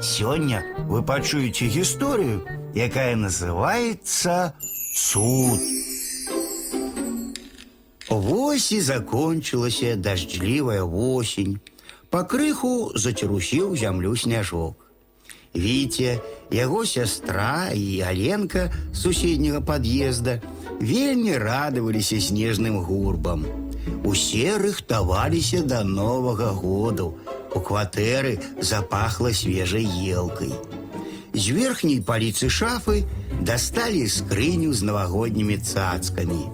Сёння вы пачуеце гісторыю, якая называется «Цуд». Вось і закончылася дажджлівая восень. Па крыху зацірусіў зямлю сняжок. Віце, яго сястра і Аленка суседняга пад'езда вельмі радаваліся снежным гурбам. Усе рыхтаваліся да новага году. У кватэры запахла свежай елкай. З верхняй паліцы шафы дасталі скрыню з навагоднімі цацкамі.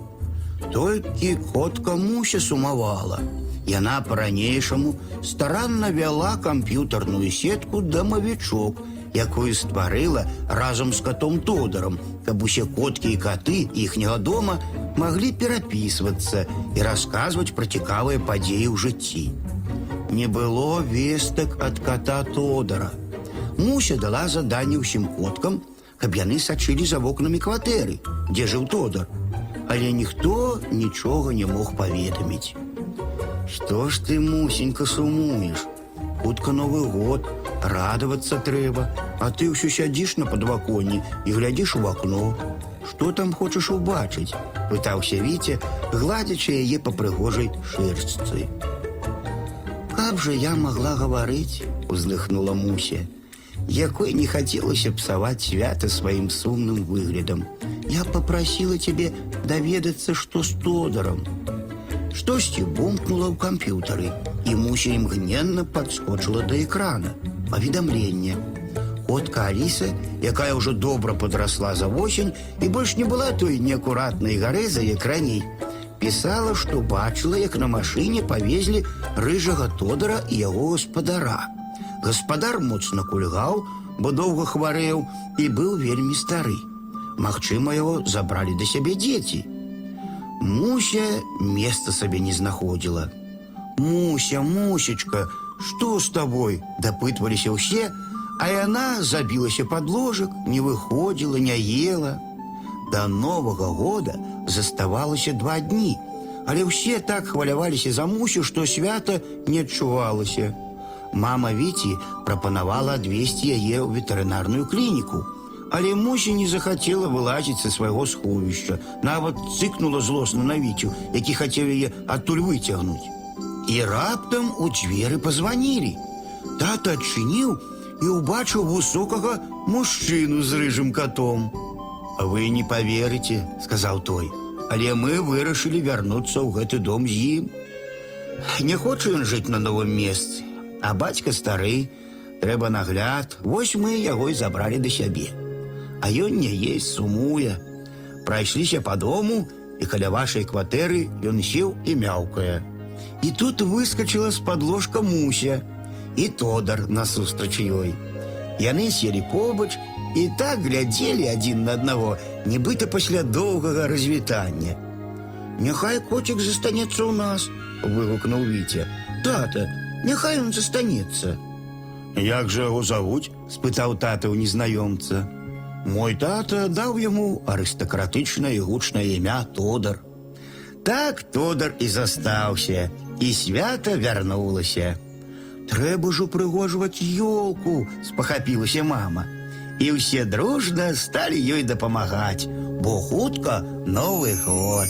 Толькі котка Муся сумавала. Яна па-ранейшаму старанна вяла камп'ютарную сетку дамавічок, якую стварыла разам з катом Тодарам, каб усе коткі і каты іхняга дома маглі перапісвацца і расказваць пра цікавыя падзеі ў жыцці. Не было вестак ад кота Тодара. Муся дала заданне ўсім коткам, каб яны сачылі за вокнамі кватэры, дзе жыў Тодар. Але ніхто нічога не мог паведаміць. Што ж ты, мусенька, сумуеш? Хутка новы год, радавацца трэба, а ты ўсё сядзіш на падваконні і глядзіш у акно. Што там хочаш убачыць? пытаўся Віце, гладзячы яе па прыгожай шэрсцы. как же я могла говорить?» – вздохнула Муся. Якой не хотелось псовать свято своим сумным выглядом. «Я попросила тебе доведаться, что с Тодором». Штости бумкнула в компьютеры, и Муся імгненна подскочила до экрана. Поведомление. Котка Аліса, якая ўжо добра подросла за осень і больш не была той неаккуратной горы за экраней, пісала, што бачыла, як на машыне павезлі рыжага тодара і яго гаспадара. Гаспадар моцна кульгаў, бо доўга хварэў і быў вельмі стары. Магчыма, яго забралі да сябе дзеці. Муся места сабе не знаходзіла. Муся, мусечка, што з табой? дапытваліся ўсе, а яна забілася пад ложак, не выходзіла, не ела. Да новага года заставалася два дні, але ўсе так хваляваліся за мусю, што свята не адчувалася. Мама Віці прапанавала адвесці яе ў ветэрынарную клініку. Але Муся не захацела вылазіць са свайго сховішча, нават цыкнула злосна на віцю, які хацеў яе адтуль выцягнуць. І раптам у дзверы пазванілі. Тата адчыніў і ўбачыў высокага мужчыну з рыжым катом. Вы не поверыце, сказаў той, але мы вырашылі вярнуцца ў гэты дом з ім. Не хоча ён жыць на новым месцы, а бацька стары, трэба нагляд, вось мы яго і забралі да сябе. А ён не есть, сумуе. Прайшліся па дому, і каля вашай кватэры ён сеў і мяўкае. І тут выскочыла з-пад ложка Муся і Тодар насустрач ёй. Яны селі побач і так глядзелі адзін на аднаго, нібыта пасля доўгага развітання. Няхай коцік застанецца ў нас, выгукнуў Віця. Тата, няхай ён застанецца. Як жа яго завуць? спытаў тата ў незнаёмца. Мой тата даў яму арыстакратычнае і гучнае імя Тодар. Так Тодар і застаўся, і свята вярнулася. Трэба ж упрыгожваць ёлку, спахапілася мама. І ўсе дружна сталі ёй дапамагаць, бо хутка новы год.